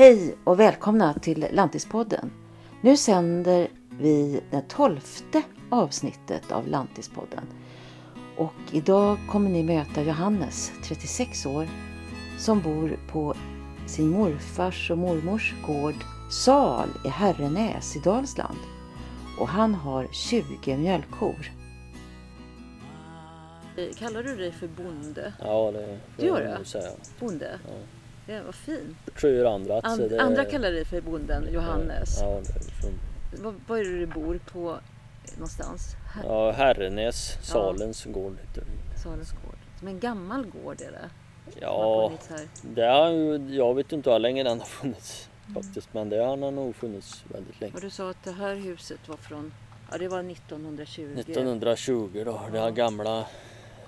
Hej och välkomna till Lantispodden. Nu sänder vi det tolfte avsnittet av Lantispodden. Och idag kommer ni möta Johannes, 36 år, som bor på sin morfars och mormors gård Sal i Herrenäs i Dalsland. Och han har 20 mjölkkor. Kallar du dig för bonde? Ja, det Du gör det? nog säga. Bonde? Ja. Ja, vad fint. Tror andra. And, det, Andra kallar dig för bonden Johannes. Ja, det är från, Var, var är det du bor på någonstans? Här, ja, Herrenäs, Salens gård heter det. Salens gård. Som en gammal gård är det. Ja, det har jag vet inte hur länge den har funnits faktiskt. Men det har den nog funnits väldigt länge. Och du sa att det här huset var från, ja det var 1920. 1920 då. Det här Ja. gamla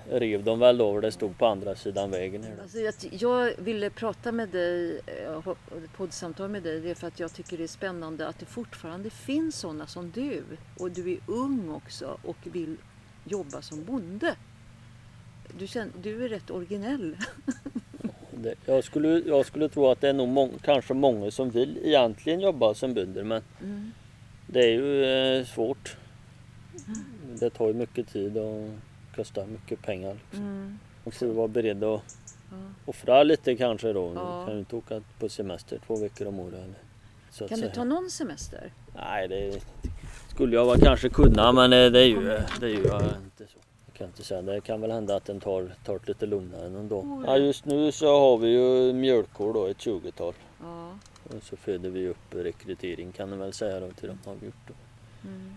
rev de väl då. Det stod på andra sidan vägen. Här. Alltså, jag, jag ville prata med dig, eh, poddsamtal med dig, det är för att jag tycker det är spännande att det fortfarande finns sådana som du. Och du är ung också och vill jobba som bonde. Du, känner, du är rätt originell. Det, jag, skulle, jag skulle tro att det är nog mång, kanske många som vill egentligen jobba som bönder. Men Mm. Det är ju eh, svårt. Det tar ju mycket tid och kostar mycket pengar. Liksom. Mm. Man får vara beredd att Ja. offra lite kanske då. Ja. Du kan ju inte åka på semester två veckor om året. Kan du säga. ta någon semester? Nej, det skulle jag kanske kunna men eh, det är ju, det är ju eh, inte så. Jag kan inte säga. Det kan väl hända att den tar, tar lite lugnare någon dag. Oh, Ja, just nu så har vi ju mjölkkor då, ett 20-tal. Ja. Och så föder vi upp rekrytering kan man väl säga då till dem har gjort då. Mm.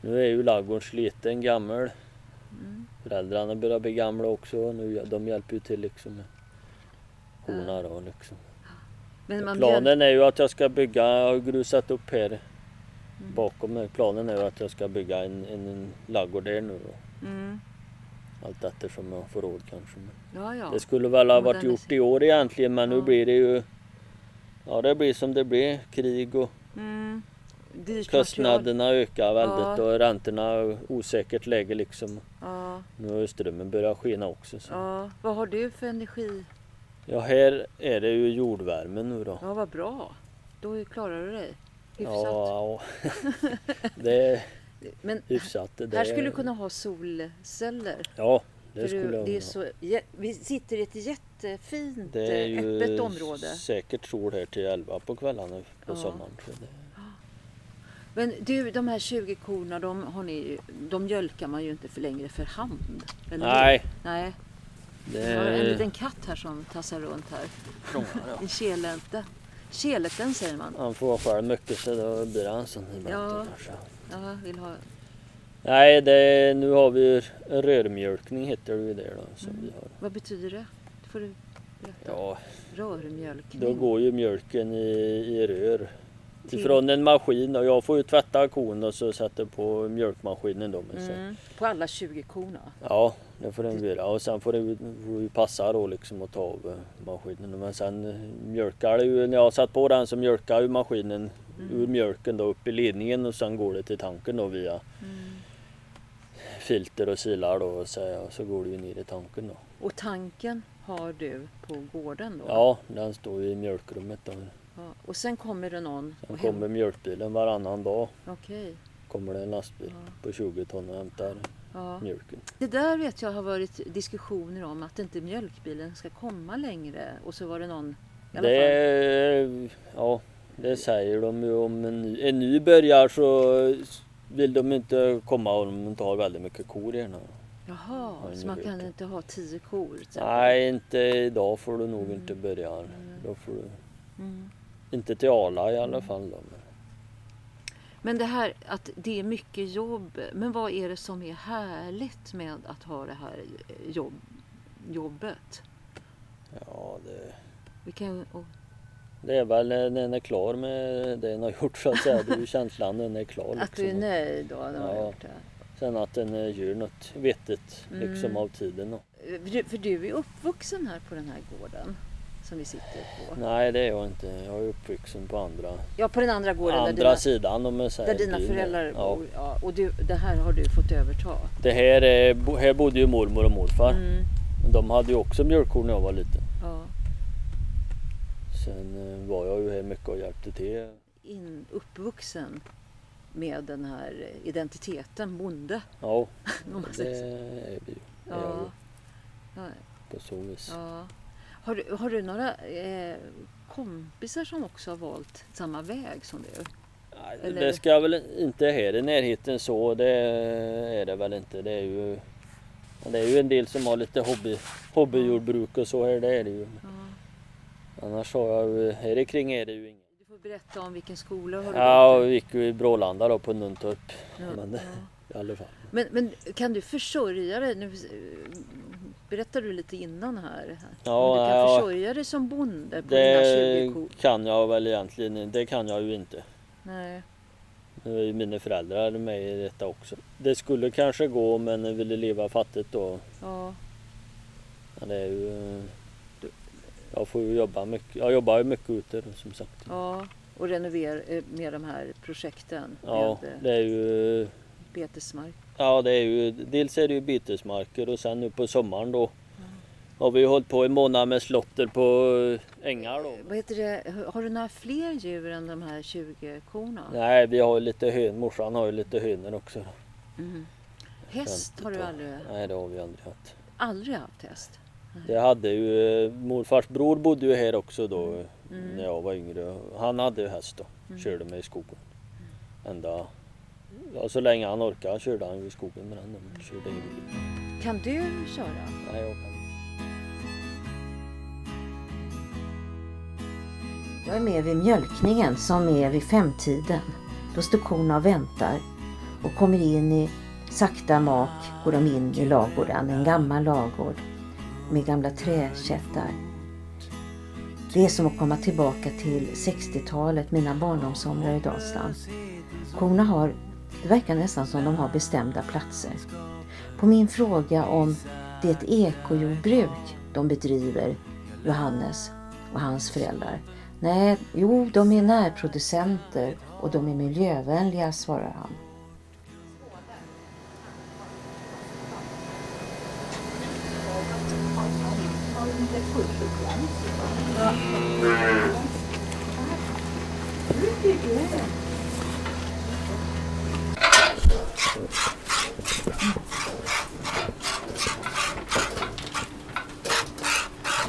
Nu är ju ladugården sliten, gammal. Mm. Föräldrarna börjar bli gamla också. Nu, de hjälper ju till liksom med korna då liksom. Planen är ju att jag ska bygga, jag har grusat upp här Mm. bakom mig. Planen är ju att jag ska bygga en, en, en ladugård där nu då. Mm. Allt eftersom jag får råd kanske. Ja, ja. Det skulle väl ha varit gjort i år egentligen men nu Ja. blir det ju Ja det blir som det blir. Krig och Mm. Dyrt material. kostnaderna ökar väldigt Ja. och räntorna osäkert läge liksom. Ja, Nu har ju strömmen börjat skina också. Så. ja. Vad har du för energi? Ja, här är det ju jordvärme nu då. Ja, vad bra. Då klarar du dig hyfsat. Ja, ja. det är Men hyfsat. Det här skulle är- du kunna ha solceller. Ja, det för skulle jag det är så, vi sitter i ett jättefint Det är eh, ju öppet område. säkert sol här till 11 på kvällarna på Ja. sommaren. Men du, de här 20 korna, de, har ni, de mjölkar man ju inte för längre för hand. Eller hur? nej, Nej. det Jag har en liten katt här som tassar runt här. En kelete. Keleten säger man. Han får själv mycket så då blir han sån ibland Ja. kanske. Jag vill ha... Nej, det, nu har vi ju rörmjölkning heter det ju det då som Mm. vi har. Vad betyder det? Det får du berätta. Ja, Rörmjölkning. då går ju mjölken i, i rör. Till- Ifrån en maskin och jag får ju tvätta kon och så sätter på mjölkmaskinen då. Men sen, Mm. På alla 20 korna. Ja, det får den göra och sen får det får passa då liksom att ta av eh, maskinen. Men sen eh, mjölkar det ju, när jag har satt på den så mjölkar ju maskinen Mm. ur mjölken då upp i ledningen och sen går det till tanken då via Mm. filter och silar då och så, och så går det ju ner i tanken då. Och tanken har du på gården då? Ja, den står ju i mjölkrummet då. Ja. Och sen kommer det någon Sen kommer mjölkbilen varannan dag. Okej. Kommer det en lastbil Ja. på 20 ton och hämtar Ja. mjölken. Det där vet jag har varit diskussioner om att inte mjölkbilen ska komma längre. Och så var det någon... I alla Det, fall. ja, det säger de ju om en ny, en ny börjar så vill de inte komma om de har väldigt mycket kor i den. Jaha, Ja, så man kan jag. inte ha tio kor? exempel? Nej, inte idag får du nog Mm. inte börja. Då får du, Mm. Inte till Arla i alla fall. Då. men- det här att det är mycket jobb. Men vad är det som är härligt med att ha det här jobb, jobbet? Ja, det, Vi kan, och, det är väl när den är klar med det den har gjort så att säga. Det är ju känslan när den är klar. att du är liksom. nöjd då? när Ja. gjort det. Sen att den eh, gör något vettigt liksom Mm. av tiden. Då. För du- För du är uppvuxen här på den här gården som vi sitter på. Nej, det är jag inte. Jag är uppvuxen på andra, Ja, på den andra gården där andra dina, sidan om jag säger. där dina föräldrar Ja. bor. Ja, och du, det här har du fått överta. Det här, är, här bodde ju mormor och morfar. Mm, De hade ju också mjölkkor när jag var liten. ja. Sen eh, var jag ju här mycket och hjälpte till. In, uppvuxen med den här identiteten bonde. Ja, det är vi ju. Ja. Ja, på så vis. ja. Har, du, har du några eh, kompisar som också har valt samma väg som du? Eller- Det ska väl inte här i närheten så, det är det väl inte. Det är ju, det är ju en del som har lite hobby, hobbyjordbruk och så här, det är det ju. Ja. Annars har jag ju, här kring är det ju inget. Du får berätta om vilken skola har du Ja, vi gick ju i Brålanda då på Nuntorp Ja, men ja. i alla fall. Men, men kan du försörja dig? Nu eh, berättade du lite innan här. Ja, du kan ja. försörja dig som bonde på dina 20 Det kor? kan jag väl egentligen Det kan jag ju inte. Nej. Nu är ju mina föräldrar med i detta också. Det skulle kanske gå men jag ville leva fattigt då. Ja. Men det är ju... Jag får ju jobba mycket. Jag jobbar ju mycket ute som sagt. ja. Och renovera eh, med de här projekten Ja, med eh, det är ju... betesmark. Ja, det är ju... Dels är det ju betesmarker och sen nu på sommaren då har vi ju hållit på en månad med slotter på eh, ängar då. Vad heter det? Har du några fler djur än de här 20 korna? Nej, vi har ju lite hön. Morsan har ju lite hönor också. Mhm. Häst har du aldrig, Nej, det har vi aldrig haft. aldrig haft häst? Det hade ju, eh, morfars bror bodde ju här också då eh, Mm. när jag var yngre. Han hade ju häst då, körde mig i skogen. Ända, ja, så länge han orkade körde han ju i skogen med den. Körde ingen bil. Kan du köra? Nej, jag kan. Jag är med vid mjölkningen som är vid femtiden. Då står korna och väntar och kommer in i sakta mak går de in i ladugården, en gammal ladugård med gamla träkättar. Det är som att komma tillbaka till 60-talet, mina barndomssomrar i Dalsland. Korna har, det verkar nästan som de har bestämda platser. På min fråga om det är ett ekojordbruk de bedriver, Johannes och hans föräldrar. Nej, jo, de är närproducenter och de är miljövänliga, svarar han. Mm.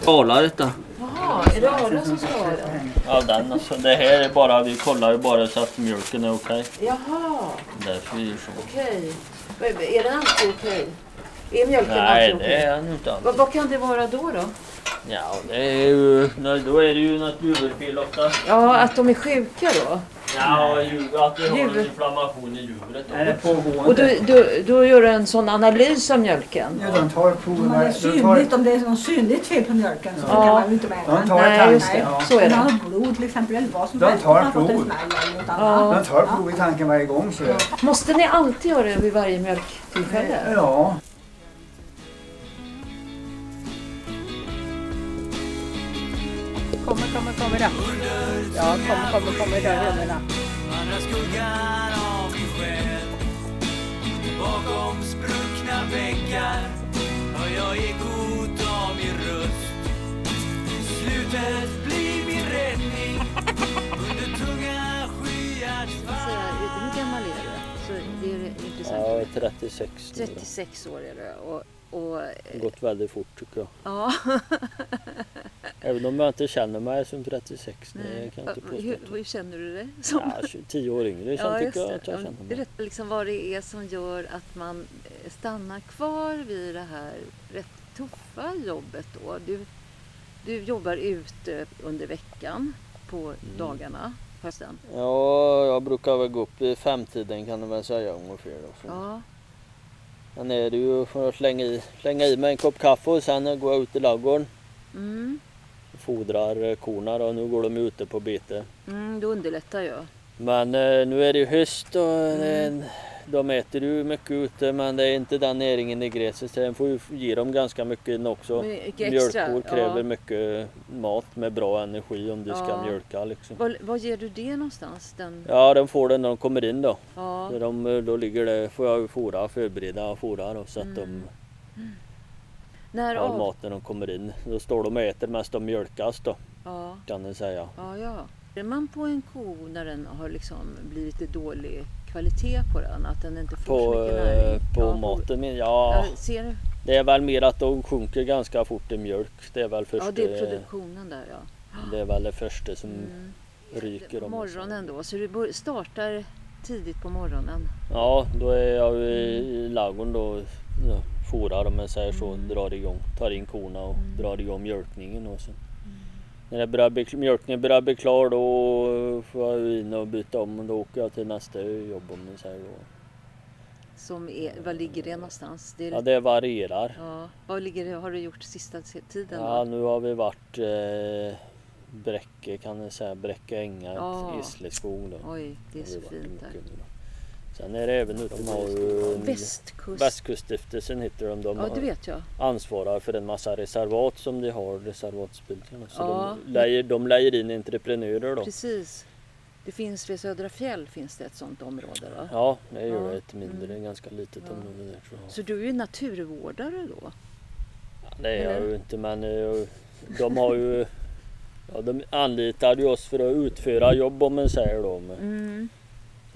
Arla detta. Jaha, är det Arla som ska ha den? Ja den alltså. Det här är bara, vi kollar ju bara så att mjölken är okej. Jaha, Därför vi gör så. okej. Är den alltid okej? Är mjölken Nej alltid det okej? är ju inte alls. Vad, vad kan det vara då då? Ja det är ju, nej, då är det ju något djurfel ofta. Ja, att de är sjuka då? Ja, att vi har en inflammation i djuret. Är det pågående? Och då, då, då gör du en sån analys av mjölken? Ja, de tar Om proverna. det är De synligt, tar, om det är något synligt fel på mjölken så Ja. kan man ju inte mäta. de tar Nej, just det. Ja. Så är det. blod till exempel eller vad som De helst. tar prov. smäll eller något Ja. annat. De tar prov i tanken varje gång. Så. Måste ni alltid göra det vid varje mjölktillfälle? Ja. Kommer, kommer, kommer det. Ja, kommer, kommer, kommer det rummen. Andra skuggan av din själ Bakom spruckna väggar hör jag ekot av min röst Slutet blir min räddning under tunga skyars Säga, Hur gammal är du? Så det är intressant. Ja, 36 nu då. 36 år är du. Och, och, Det har gått väldigt fort tycker jag. ja. Även om jag inte känner mig som 36. Det kan jag inte påstå. hur, hur känner du dig? Som? Ja, 10 år yngre sen tycker jag att jag Ja, känner mig. Liksom vad det är som gör att man eh, stannar kvar vid det här rätt tuffa jobbet då. Du, du jobbar ute under veckan på Mm. dagarna, hösten. Ja, jag brukar väl gå upp i femtiden kan du väl säga ungefär. Då. Ja. Sen är det ju för att slänga i, slänga i mig en kopp kaffe och sen går jag ut i ladugården. Mm. Fodrar eh, korna och nu går de ute på bete. Mm, det underlättar ju. Men eh, nu är det ju höst och eh, de äter ju mycket ute men det är inte den näringen i gräset så den får ju ge dem ganska mycket också. Mycket Mjölkkor kräver ja. mycket mat med bra energi om du ska Ja. mjölka liksom. Var, var ger du det någonstans? Den, Ja, de får den när de kommer in då. ja. Så de, då ligger det, får jag fora, förbereda och fora då, så att de... När all av... mat när de kommer in. Då står de och äter mest de mjölkas då Ja, kan jag säga. ja, ja. Är man på en ko när den har liksom blivit lite dålig kvalitet på den? Att den inte får På, så mycket eh, näring? på Ja, maten, men ja, ser det är väl mer att de sjunker ganska fort i mjölk. Det är väl först Ja, det är produktionen där ja. det är väl det första som Mm. ryker. om. Morgonen då, så du startar tidigt på morgonen? Ja, då är jag i, i ladugården då. Ja, forar om jag säger så, Mm. drar igång, tar in korna och drar igång mjölkningen. Och sen. Mm. När det börjar bli, mjölkningen börjar bli klar då får jag in och byta om och då åker jag till nästa jobb om jag säger då. Som är, var ligger det någonstans? Det är, Ja, det varierar. ja, vad ligger det, har du gjort sista tiden Ja, då? nu har vi varit eh, Bräcke kan jag säga, Bräcke ängar, Ja. Isleskog då. Oj, det är så fint där. Sen är det även ute de har ju en- Västkust. Västkuststiftelsen heter de. de Ja, har- det vet jag. ansvarar för en massa reservat som de har, reservatsbildningarna. Så Ja. de, lejer, de lejer in entreprenörer då. Precis. Det finns vid Södra Fjäll finns det ett sånt område va? Ja, det gör Ja. Ett mindre, Mm. ganska litet Ja. område där tror jag. Så du är ju naturvårdare då? Ja, det är jag ju inte men eh, de har ju Ja, de anlitade ju oss för att utföra jobb om man säger då. Med, Mm.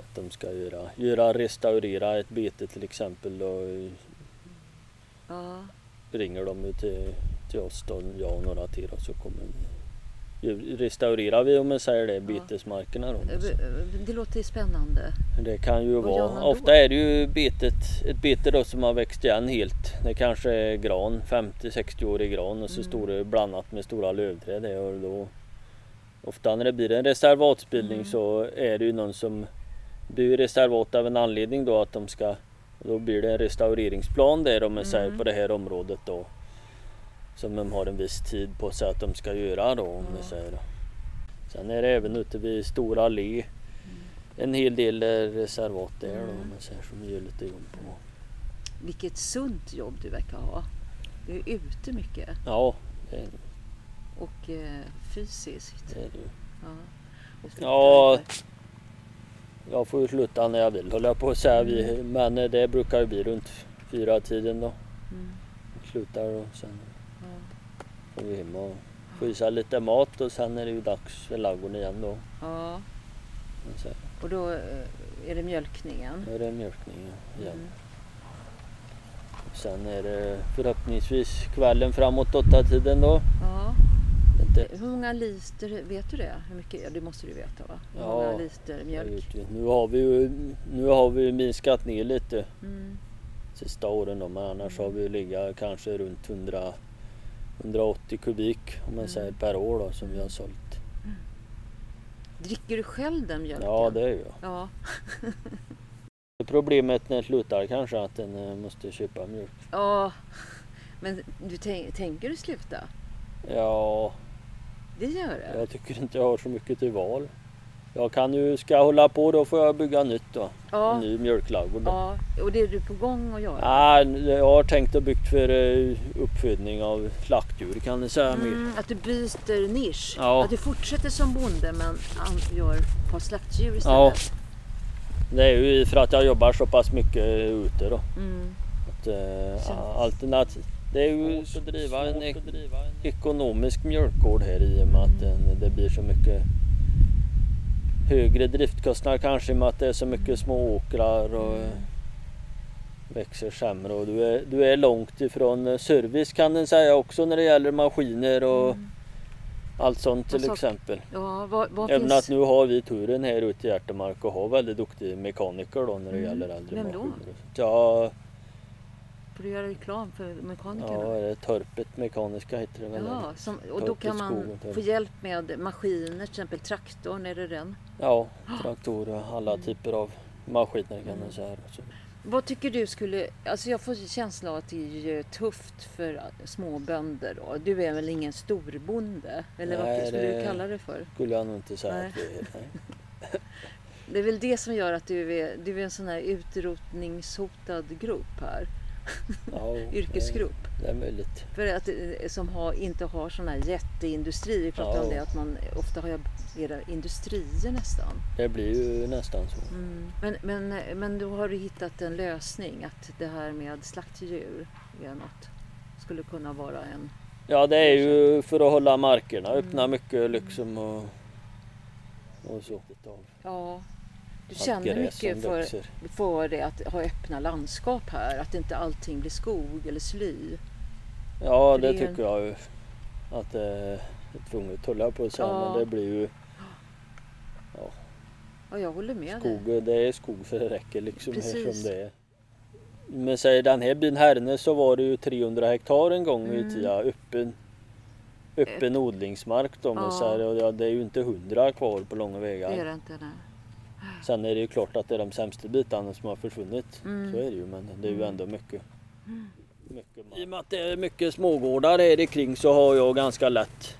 Att de ska göra, göra, restaurera ett bete till exempel. Då Ja. ringer de ju till, till oss då, jag och några till och så kommer restaurerar vi om man säger det, betesmarkerna då. Eh, Det låter ju spännande. Det kan ju Vad vara. Ofta är det ju betet, ett bete då som har växt igen helt. Det kanske är gran, 50-60 årig gran och så Mm. står det blandat med stora lövträd. Och då, ofta när det blir en reservatsbildning Mm. så är det ju någon som blir reservat av en anledning då att de ska då blir det en restaureringsplan där om man säger Mm. på det här området då. Som de har en viss tid på sig att de ska göra då om man säger. Sen är det även ute vid Stora Allé en hel del reservat där då, Mm. om man säger som vi gör lite jobb på. Vilket sunt jobb du verkar ha. Du är ute mycket Ja, det är, och eh, fysiskt. det är det ju. Ja. Och Ja, Jag får ju sluta när jag vill håller jag på att säga. Vi, men eh, det brukar ju bli runt fyra tiden då. Mm. Slutar och sen Ja. får vi hem och sig lite mat och sen är det ju dags för ladugården igen då. ja, och då eh, är det mjölkningen. är det mjölkningen igen. Mm. Sen är det förhoppningsvis kvällen framåt åtta tiden då. Ja. Inte, Hur många liter, vet du det? Hur mycket, det måste du veta va? Hur Ja, många liter jag mjölk? Nu har vi ju nu har vi minskat ner lite Mm. sista åren då, men annars har vi ju legat kanske runt 100 180 kubik om man Mm. säger per år då som vi har sålt. Dricker du själv den mjölken? Ja det är ju. Ja. Problemet när det slutar kanske att den eh, måste köpa mjölk. ja. Men du tän- tänker du sluta? Ja, Det gör det? jag tycker inte jag har så mycket till val. Jag kan ju, ska jag hålla på då får jag bygga nytt då. En Ja. ny mjölkladugård då. ja. Och det är du på gång att göra? Ja, jag har tänkt att byggt för eh, uppfödning av slaktdjur kan ni säga mer. Mm, att du byter nisch? Ja. Att du fortsätter som bonde men gör har slaktdjur istället? Ja. Det är ju för att jag jobbar så pass mycket ute då. Mm. Att, Känns- alternativ. Det är ju att driva en, ek- ekonomisk mjölkgård här i och med att den, det blir så mycket högre driftkostnader kanske i och med att det är så mycket små åkrar och eh, växer sämre och du är, du är långt ifrån service kan den säga också när det gäller maskiner och Mm. allt sånt till sa- exempel. Ja, vad, vad Även finns... att nu har vi turen här ute i Hjärtemark och har väldigt duktiga mekaniker då när det Mm. gäller äldre Vem då? maskiner. Ja, Får du göra reklam för mekanikerna? ja, är det Torpet Mekaniska heter det väl? Ja, som, och då kan man få hjälp med maskiner, till exempel traktorn, är det den? Ja, traktorer, alla Mm. typer av maskiner kan man säga. Vad tycker du skulle, alltså jag får känslan av att det är tufft för små bönder då. Du är väl ingen storbonde? Eller Nej, vad skulle det- du kalla det för? Skulle jag nog inte säga Nej. att vi är. Nej. Det är väl det som gör att du är, du är en sån här utrotningshotad grupp här, Ja, yrkesgrupp. Det, är möjligt. För att, eh, som har, inte har sån här jätteindustri. Vi pratade Ja. om det att man ofta har era industrier nästan. Det blir ju nästan så. Mm. Men, men, men då har du hittat en lösning att det här med slaktdjur är något. skulle kunna vara en... Ja det är ju för att hålla markerna öppna mycket liksom och, och så. Ja, du känner mycket för, växer. för det att ha öppna landskap här, att inte allting blir skog eller sly. Ja det det tycker jag ju att det är tvunget höll jag på att säga Ja. men det blir ju Ja, jag håller med dig. skog, det är skog för det räcker liksom här Precis. som det är. Men säg den här byn Herne så var det ju 300 hektar en gång i Mm. tiden öppen, öppen odlingsmark då men Ja. så här, och ja, det är ju inte 100 kvar på långa vägar. Det är det inte. Nej. Sen är det ju klart att det är de sämsta bitarna som har försvunnit. Mm. Så är det ju men det är ju ändå mycket. mycket mark. I och med att det är mycket smågårdar här i kring så har jag ganska lätt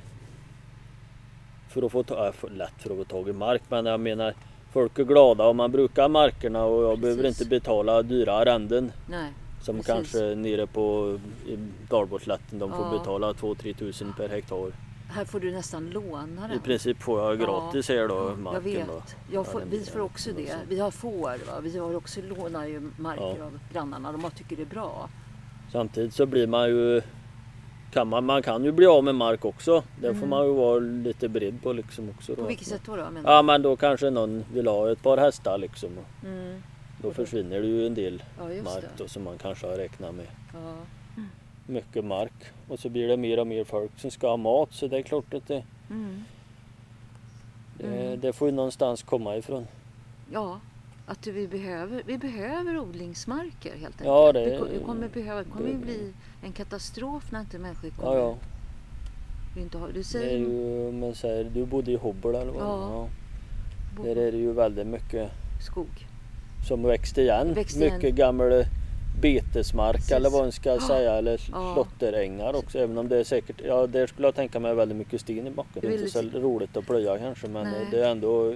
för att få, ta, äh, för, lätt för att få tag i mark men jag menar folk är glada om man brukar markerna och jag behöver Precis. inte betala dyra arrenden Nej. som Precis. kanske nere på i Dalborgslätten de får Ja. betala 2-3 tusen per hektar. Här får du nästan låna den. I princip får jag Ja. gratis här då Jag marken. vet. Då. Jag får, Ja, vi får också det. Vi har får. Va? Vi har också lånar ju marker Ja. av grannarna. De tycker det är bra. Samtidigt så blir man ju kan man, man kan ju bli av med mark också. Det får Mm. man ju vara lite beredd på liksom också. Då. På vilket sätt då? då Ja men då kanske någon vill ha ett par hästar liksom. Mm. Då försvinner det ju en del Ja, mark då som man kanske har räknat med. Ja. Mycket mark. Och så blir det mer och mer folk som ska ha mat så det är klart att det, Mm. det, Mm. det får ju någonstans komma ifrån. ja. Att vi behöver, vi behöver odlingsmarker helt enkelt. Ja, det- det kommer, behöva, det kommer ju bli en katastrof när inte människor kommer. Ja ja. Vi inte har, du Det är säger ju, men säger, du bodde i Hobble eller vad? Ja. ja. Där är det ju väldigt mycket skog. som växte igen. Växte mycket igen. gammal betesmark Precis. eller vad man ska Ja. säga eller Ja. slåtterängar också även om det är säkert, ja där skulle jag tänka mig väldigt mycket sten i backen. Det är Inte så roligt att plöja kanske men Nej. det är ändå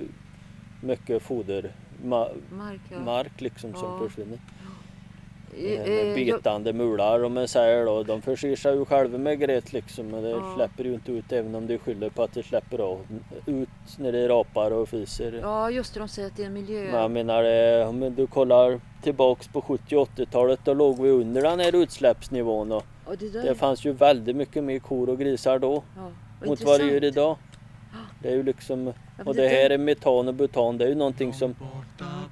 mycket fodermark Mark, ja. mark liksom som Ja. försvinner. Eh, Det här eh, med jag- betande mular om man säger då, de förser sig ju själva med gret liksom men det Ja. släpper ju inte ut även om de skyller på att det släpper av, ut när det rapar och fiser. Ja, just det. De säger att det är en miljö... Men jag menar, eh, om du kollar tillbaks på 70 och 80-talet då låg vi under den här utsläppsnivån och Ja, det, det fanns ju väldigt mycket mer kor och grisar då ja, mot vad det gör idag. Det är ju liksom, och det här är metan och butan, det är ju någonting som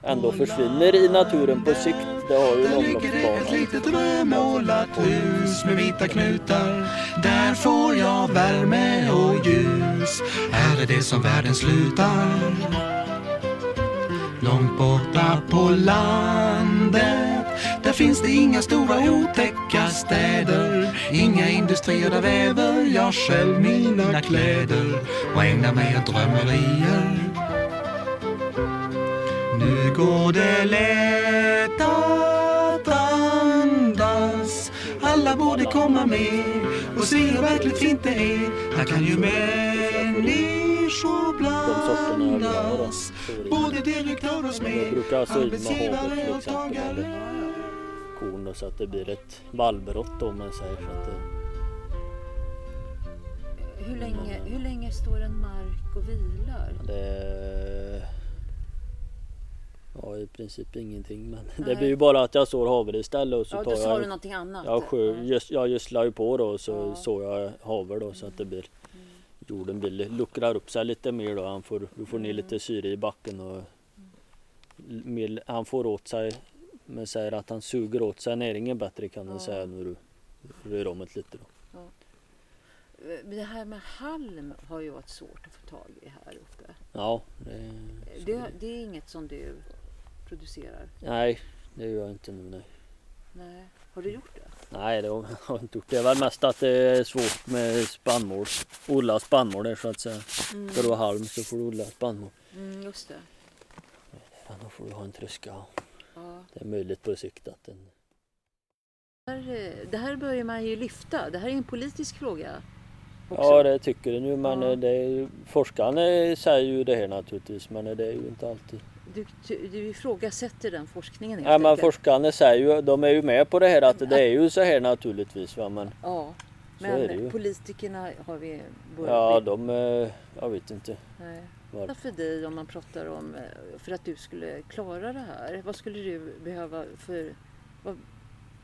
ändå försvinner i naturen på sikt. Det har ju en ett omloppsbana. litet rödmålat hus med vita knutar. Där får jag värme och ljus. Här är det som världen slutar. Långt borta på landet finns det inga stora otäcka städer. Inga industrier där väver jag själv mina kläder och ägnar mig åt drömmerier. Nu går det lätt att andas. Alla borde komma med och se hur verkligt fint det är. Här kan ju människor blandas. Både direktör och smed Arbetsgivare och tagare då, så att det blir ett vallbrott då om man säger så att det, Hur länge, hur länge står en mark och vilar? det Ja i princip ingenting men det Nej. blir ju bara att jag sår havre istället och så Ja, tar då jag du någonting annat. Jag, sjö, göds, jag gödslar ju på då och så Ja. sår jag haver då så att det blir Jorden blir, li- luckrar upp sig lite mer då. Han får, du får ner lite syre i backen och mer, han får åt sig men säger att han suger åt sig näringen bättre kan man Ja. säga när du rör om det lite då. Det här med halm har ju varit svårt att få tag i här uppe. Ja, det, Det, det är inget som du producerar? nej det gör jag inte nu nej. Nej. Har du gjort det? Nej det har jag inte gjort. Det är väl mest att det är svårt med spannmål. Odla spannmål där så att säga. Ska du ha halm så får du odla spannmål. Mm, just det. Annars får du ha en tröska. Ja. Det är möjligt på sikt att den Det här, eh, börjar man ju lyfta. Det här är en politisk fråga. Också. Ja det tycker den ju men Ja. det är forskarna säger ju det här naturligtvis men det är ju inte alltid. Du, du, ifrågasätter den forskningen helt Ja men forskarna säger ju, de är ju med på det här att det är ju så här naturligtvis va men Ja, men politikerna har vi... ja de, eh, jag vet inte. Nej. Var- för dig om man pratar om eh, för att du skulle klara det här? Vad skulle du behöva för... Vad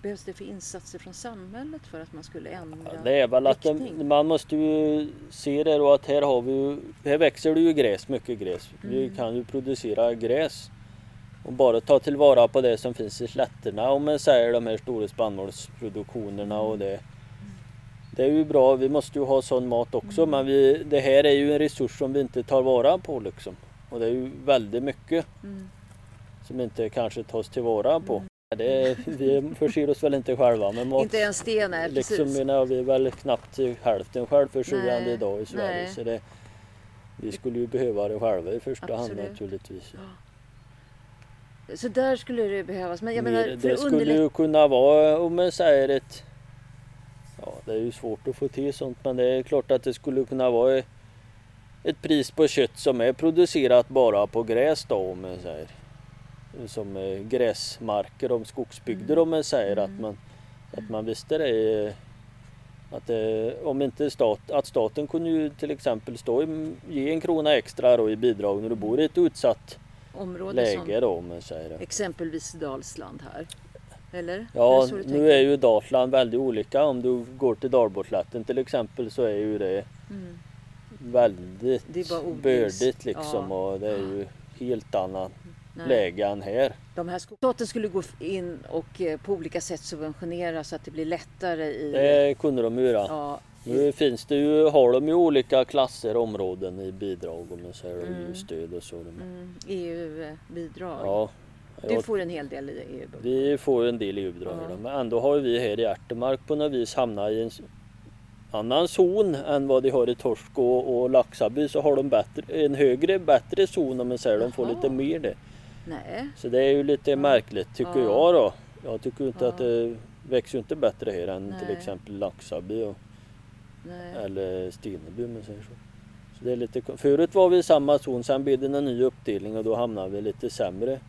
behövs det för insatser från samhället för att man skulle ändra Ja, det är väl att de, riktning? man måste ju se det då att här har vi ju, här växer det ju gräs, mycket gräs. Vi Mm. kan ju producera gräs och bara ta tillvara på det som finns i slätterna om man säger de här stora spannmålsproduktionerna och det. Det är ju bra, vi måste ju ha sån mat också Mm. men vi, det här är ju en resurs som vi inte tar vara på liksom. Och det är ju väldigt mycket Mm. som inte kanske tas tillvara på. Det är, vi förser oss väl inte själva med mat. Inte ens det, nej Liksom precis. menar vi är väl knappt hälften självförsörjande idag i Sverige. nej. Så det, vi skulle ju behöva det själva i första hand Absolut. naturligtvis. Så där skulle det behövas. Men jag menar, för det skulle ju kunna vara om man säger ett Ja det är ju svårt att få till sånt men det är klart att det skulle kunna vara ett pris på kött som är producerat bara på gräs då om man säger. Som eh, gräsmarker om skogsbygder Mm. om man säger att man att man visste det eh, att eh, om inte stat, att staten kunde ju till exempel stå i, ge en krona extra då i bidrag när du bor i ett utsatt område läge då om man säger det. exempelvis Dalsland här. Eller? Är Ja, det så nu är ju Dalsland väldigt olika. Om du går till Dalborgslätten till exempel så är ju det Mm. väldigt Det är bördigt liksom Ja. och det är ju helt annat Nej. läge än här. De här. Staten skulle gå in och eh, på olika sätt subventionera så att det blir lättare i... Det kunde de göra. Ja, Nu finns det ju, har de ju olika klasser områden i bidrag om man säger och Mm. stöd och så. mm, EU-bidrag. Ja, Du får en hel del i EU-bidrag. Vi får en del EU-bidrag Ja. men ändå har vi här i Ärtemark på något vis hamnat i en annan zon än vad de har i Torsk och, och Laxaby så har de bättre, en högre, bättre zon om man säger. De får Jaha. lite mer det. Nej. Så det är ju lite märkligt tycker Ja. jag då. Jag tycker inte Ja. att det växer inte bättre här än till Nej. exempel Laxaby och, Nej. eller Steneby om man säger så. så det är lite, förut var vi i samma zon, sen blev det en ny uppdelning och då hamnade vi lite sämre.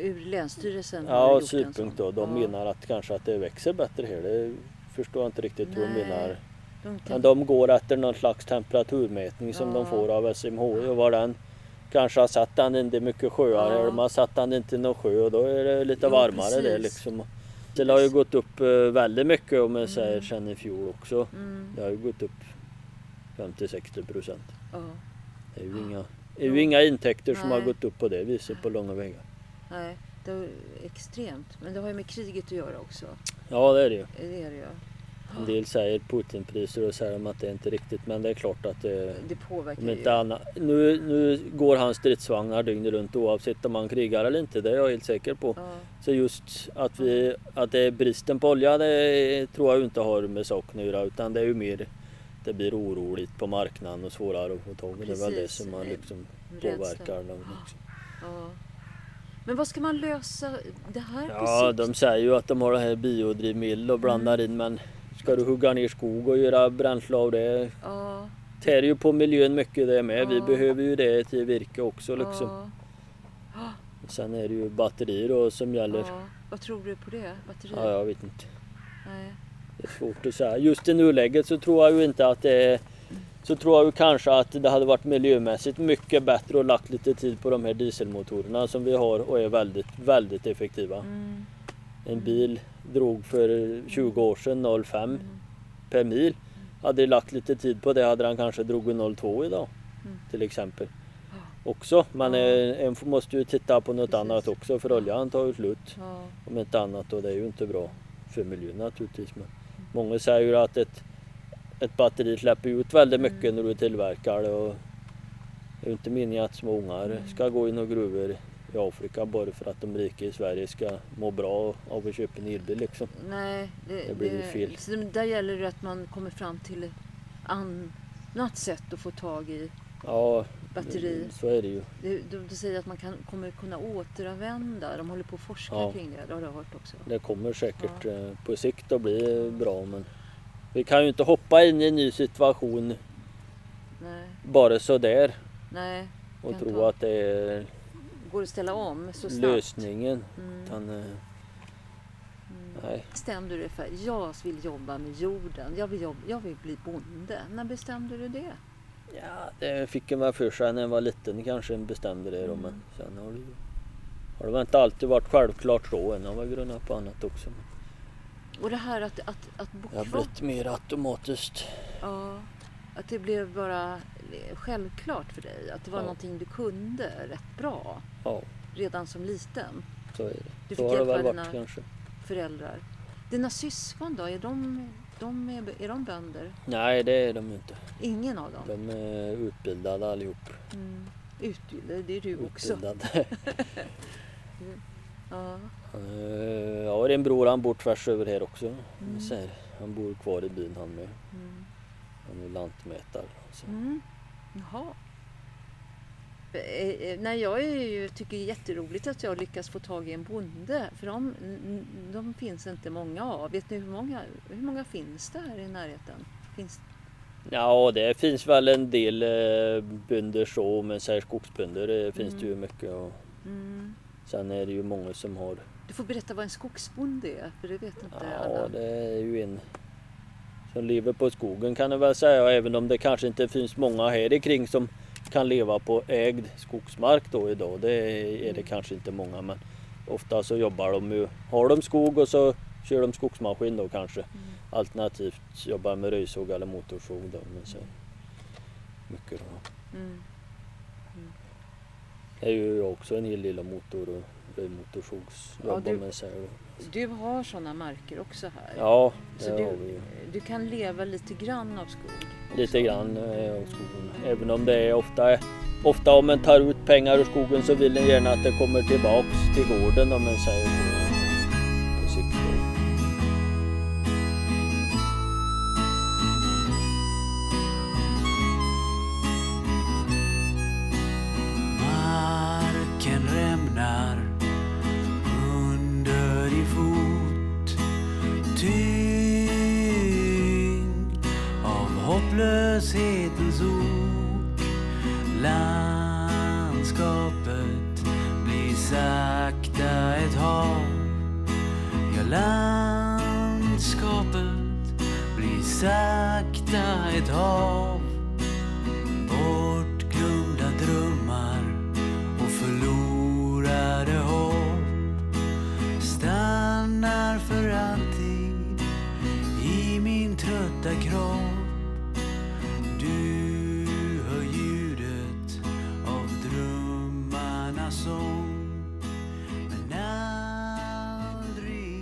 Ur Länsstyrelsen Ja, synpunkt då. De Ja. menar att kanske att det växer bättre här. Det förstår jag inte riktigt hur de Nej. menar. De Men de går efter någon slags temperaturmätning som de Ja. får av SMHI och var den kanske har satt den inte mycket sjöar Ja. eller de har satt den inte någon sjö och då är det lite Ja, varmare det precis. liksom. Det har ju gått upp eh, väldigt mycket om man säger Mm. sen i fjol också. Mm, Det har ju gått upp 50-60 procent. ja. Det är ju inga, det är ju inga intäkter som har Nej. gått upp på det viset på långa vägar. Nej, det är extremt. Men det har ju med kriget att göra också. Ja det är det ju. Det är det ju. En del säger Putinpriser och säger att det är inte riktigt men det är klart att det, Det påverkar om ju. inte annat. Nu, nu går hans stridsvagnar dygnet runt oavsett om han krigar eller inte. Det är jag helt säker på. Ja, Så just att, vi, att det är bristen på olja det tror jag inte har med saken att göra utan det är ju mer det blir oroligt på marknaden och svårare att få tag i. Det är väl det som man liksom påverkar dem också. Ja. Men vad ska man lösa det här på Ja, sikt? de säger ju att de har det här biodrivmedel och blandar Mm. in men ska du hugga ner skog och göra bränsle av det Ja, tär ju på miljön mycket det med. Vi Ja. behöver ju det till virke också liksom. ja, Sen är det ju batterier då som gäller. ja. Vad tror du på det? Batterier? Ja, jag vet inte. Nej. Det är svårt att säga. Just i nuläget så tror jag ju inte att det är så tror jag kanske att det hade varit miljömässigt mycket bättre att lagt lite tid på de här dieselmotorerna som vi har och är väldigt, väldigt effektiva. Mm. En bil drog för 20 år sedan 0,5 Mm. per mil. Hade jag lagt lite tid på det hade han kanske dragit 0,2 idag. Mm. Till exempel. Också. Men en måste ju titta på något Precis. annat också för oljan tar ju slut. Ja. Om inte annat och det är ju inte bra för miljön naturligtvis. Men många säger ju att ett, ett batteri släpper ut väldigt Mm. mycket när du tillverkar det. Och det är inte meningen att små ungar Mm. ska gå in och gruvor i Afrika bara för att de rika i Sverige ska må bra av att köpa en elbil liksom. Nej, det, Det blir ju fel. Så där gäller det att man kommer fram till ett annat sätt att få tag i Ja, batteri. så är det ju. Det, de, de säger att man kan, kommer kunna återanvända. De håller på att forska Ja. kring det. Det har jag hört också. Det kommer säkert eh, på sikt att bli bra men vi kan ju inte hoppa in i en ny situation Nej, bara sådär nej. och tro ta- att det är Går att ställa om så snabbt? lösningen. Mm. Utan, eh, nej. Bestämde du dig för jag vill jobba med jorden. Jag vill, jobba, jag vill bli bonde. När bestämde du det? Ja, det fick jag med för sig när jag var liten kanske bestämde det då, Mm. men sen har det, har det väl inte alltid varit självklart så. En har väl grunnat på annat också. Och det här att, att, att bo Det har blivit mer automatiskt. ja, att det blev bara självklart för dig. Att det var Ja. någonting du kunde rätt bra Ja, redan som liten. så är det. Du fick väl varit dina kanske. föräldrar. Dina syskon då, är de, de, är, är de bönder? Nej, det är de inte. Ingen av dem? De är utbildade allihop. Mm. Utbildade, det är du också. Utbildade. Ja. Eh, Jag har en bror, han bor tvärs över här också. Mm. Så här, Han bor kvar i byn han med. Mm. Han är lantmätare. Så. Mm. Jaha. Eh, eh, Nej, jag är ju, tycker det är jätteroligt att jag lyckas få tag i en bonde. För de, de finns inte många av. Vet ni hur många, hur många finns det här i närheten? Finns, Ja, det finns väl en del eh, bönder så, men så skogsbönder det finns det ju mycket. Och mm. sen är det ju många som har, Du får berätta vad en skogsbonde är, för det vet inte ja alla. det är ju en som lever på skogen kan jag väl säga, även om det kanske inte finns många här i kring som kan leva på ägd skogsmark då idag. Det är det kanske inte många, men ofta så jobbar de ju, har de skog och så kör de skogsmaskin då kanske. Alternativt jobbar med röjsåg eller motorsåg då. Men så mycket då. Mm. Det är ju också en hel del av motor och röjmotorsågsjobbar Ja, du-. Du har sådana marker också här. Ja, det Så har du, vi du kan leva lite grann av skog? Lite grann eh, av skogen. Även om det är ofta, ofta om man tar ut pengar ur skogen så vill en gärna att det kommer tillbaks till gården om man säger sång men aldrig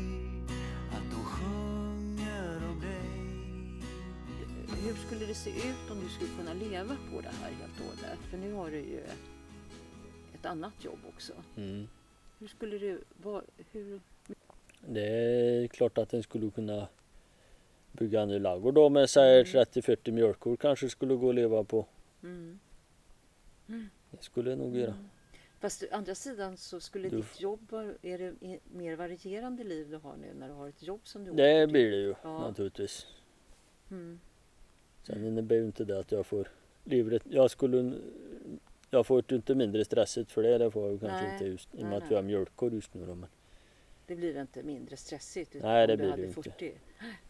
att de sjunger om dig. Hur skulle det se ut om du skulle kunna leva på det här helt och hållet? För nu har du ju ett annat jobb också. Mm. Hur skulle det vara? Hur, Det är klart att den skulle kunna bygga en ny ladugård då med säg 30-40 mjölkkor kanske skulle gå att leva på. mm. Det skulle jag nog göra. Fast å andra sidan så skulle Du- ditt jobb är det mer varierande liv du har nu när du har ett jobb som du Det blir det ju Ja. naturligtvis. Mm. Sen innebär ju inte det att jag får livet. Jag skulle jag får ju inte mindre stressigt för det. Det får jag kanske Nej, inte just i och med att vi har mjölkkor just nu då. Men Det blir inte mindre stressigt utan Nej, det blir det ju inte. 40.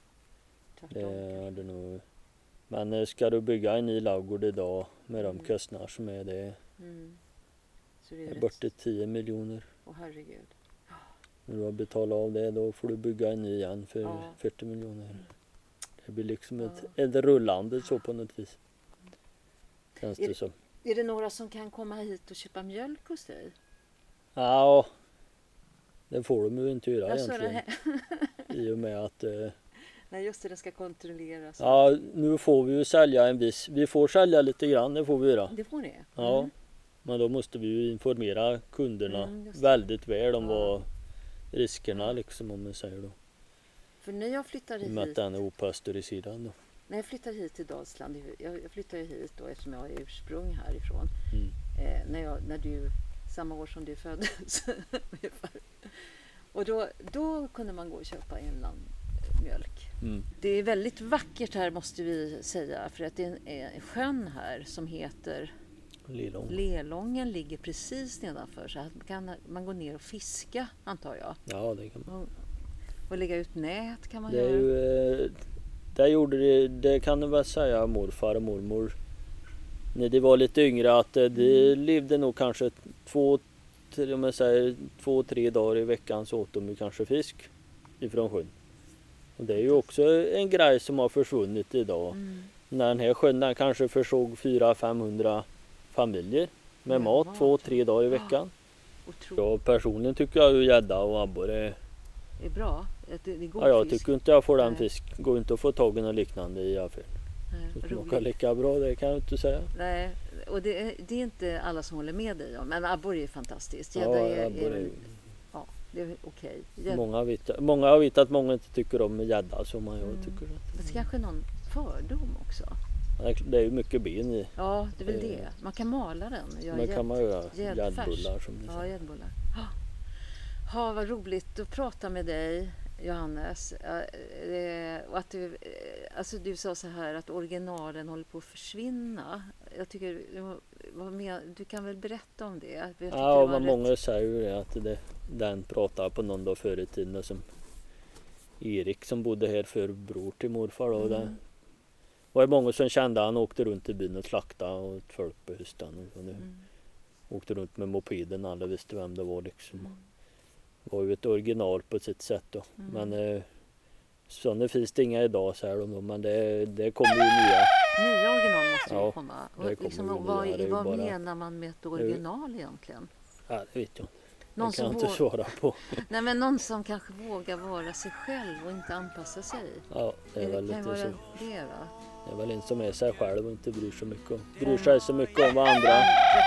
Tvärtom. det hade nog. Men eh, ska du bygga en ny ladugård idag med de Mm. kostnader som är det Mm. Så det är bortåt 10 miljoner. Åh herregud. När du har betalat av det då får du bygga en ny igen för Ja. 40 miljoner. Det blir liksom ett, Ja. ett rullande så på något vis. Känns Är det som. Är det några som kan komma hit och köpa mjölk hos dig? Ja, det får de ju inte göra Alltså, egentligen. I och med att eh, Nej just det, den ska kontrolleras. Ja, nu får vi ju sälja en viss. Vi får sälja lite grann, det får vi göra. Det får ni? Ja, Mm. Men då måste vi ju informera kunderna Mm, väldigt väl om Ja. vad riskerna liksom om man säger då. För när jag flyttar I och med hit, att den är opastöriserad då. när jag flyttar hit till Dalsland, jag, ju hit då eftersom jag har ursprung härifrån. Mm. Eh, när, jag, när du, samma år som du föddes. Och då, då kunde man gå och köpa inlandmjölk. Mm. Det är väldigt vackert här måste vi säga för att det är en, en sjön här som heter Lillång. Lelången ligger precis nedanför så här kan man gå ner och fiska antar jag. Ja, det kan man. Och, och lägga ut nät kan man Det göra. ju, eh, det gjorde det, det kan du väl säga morfar och mormor. När de var lite yngre att eh, de Mm. levde nog kanske två, om jag säger, två, tre dagar i veckan så åt de ju kanske fisk ifrån sjön. Och det är ju också en grej som har försvunnit idag. Mm. När den här sjön den kanske försåg 400-500 familjer med Ja, mat mat. två, tre dagar i veckan. Otroligt. Jag personligen tycker jag ju gädda och abborre är... Är bra. Det, det Ja, jag fisk. tycker inte jag får den Nej. fisk. Går inte att få tag i något liknande i affären. Nej, Det smakar lika bra, det kan jag inte säga. Nej, och det är, det är inte alla som håller med dig om. Men abborre är fantastiskt. Gädda Ja, är, abborre är, ja, det är okej. Gädda- Många, vet, många har vet att många inte tycker om gädda som man jag Mm. tycker. att- Men det kanske är någon fördom också. Det är ju mycket ben i. Ja, det är väl Eh, det. Man kan mala den. Göra Men gädd- kan man göra gäddbullar som ni Ja, säger. gäddbullar. Ja. Ha, vad roligt att prata med dig, Johannes. Eh, Och att du, eh, alltså du sa så här att originalen håller på att försvinna. Jag tycker, du kan väl berätta om det? Ja, men rätt- många säger ju det att det, den pratar på någon dag förr i tiden och som Erik som bodde här för bror till morfar då. Mm. Var ju många som kände han åkte runt i byn och slaktade åt folk på hösten. Och det Mm. Åkte runt med mopeden, alla visste vem det var liksom. Mm. Det var ju ett original på sitt sätt då. Mm. Men eh, sådana finns det inga idag säger de då. Men det, det kommer ju nya. Nya original måste ju Ja, komma. det Och liksom, ju vad nya, det är ju vad bara- menar man med ett original egentligen? Ja, det vet jag inte. Någon Det kan jag som, inte svara på. nej, men någon som kanske vågar vara sig själv och inte anpassa sig. Ja, det är väl lite vara så. det va? Det är väl en som är sig själv och inte bryr sig mycket om, bryr sig så mycket om vad andra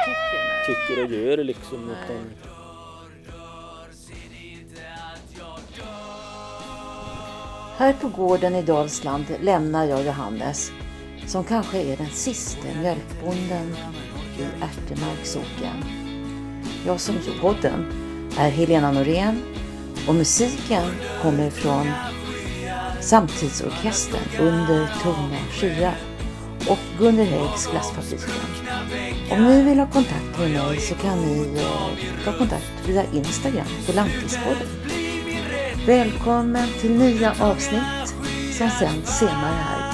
tycker tycker och gör liksom. Nej. Utan, Här på gården i Dalsland lämnar jag Johannes som kanske är den sista mjölkbonden i Ärtemarks socken. Jag som gör podden är Helena Norén och musiken kommer från Samtidsorkestern under tunga skyar och Gunnel Häggs Glassfabriken. Om ni vill ha kontakt med mig så kan ni eh, ta kontakt via Instagram på Lantispodden. Välkommen till nya avsnitt som sänds senare här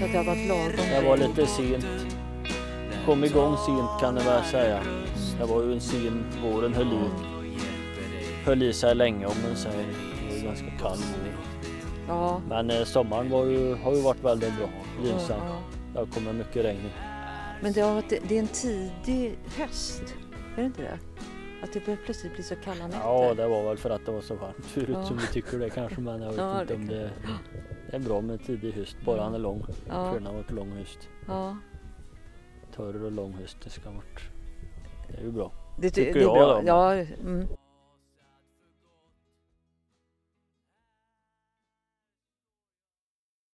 Just att det har varit lagom. Jag var lite sent. Kom igång sent kan jag väl säga. Det var ju en sen, våren höll i, höll i sig länge om man säger. Det var ju ganska kall vår. Ja. Men eh, sommaren ju, har ju varit väldigt bra, gynnsam. ja. Det har kommit mycket regn. Men det, har varit, det är en tidig höst. Är det inte det? Att det plötsligt bli så kalla nätter. Ja, det var väl för att det var så varmt förut Ja. som vi tycker det kanske. Men jag vet Ja, inte det om det, det är bra med tidig höst. Bara han är lång. Ja. Har varit lång höst. ja. Torr och lång höst. Det ska varit. Det är ju bra. Det, Tycker det är jag bra. då. Ja, mm.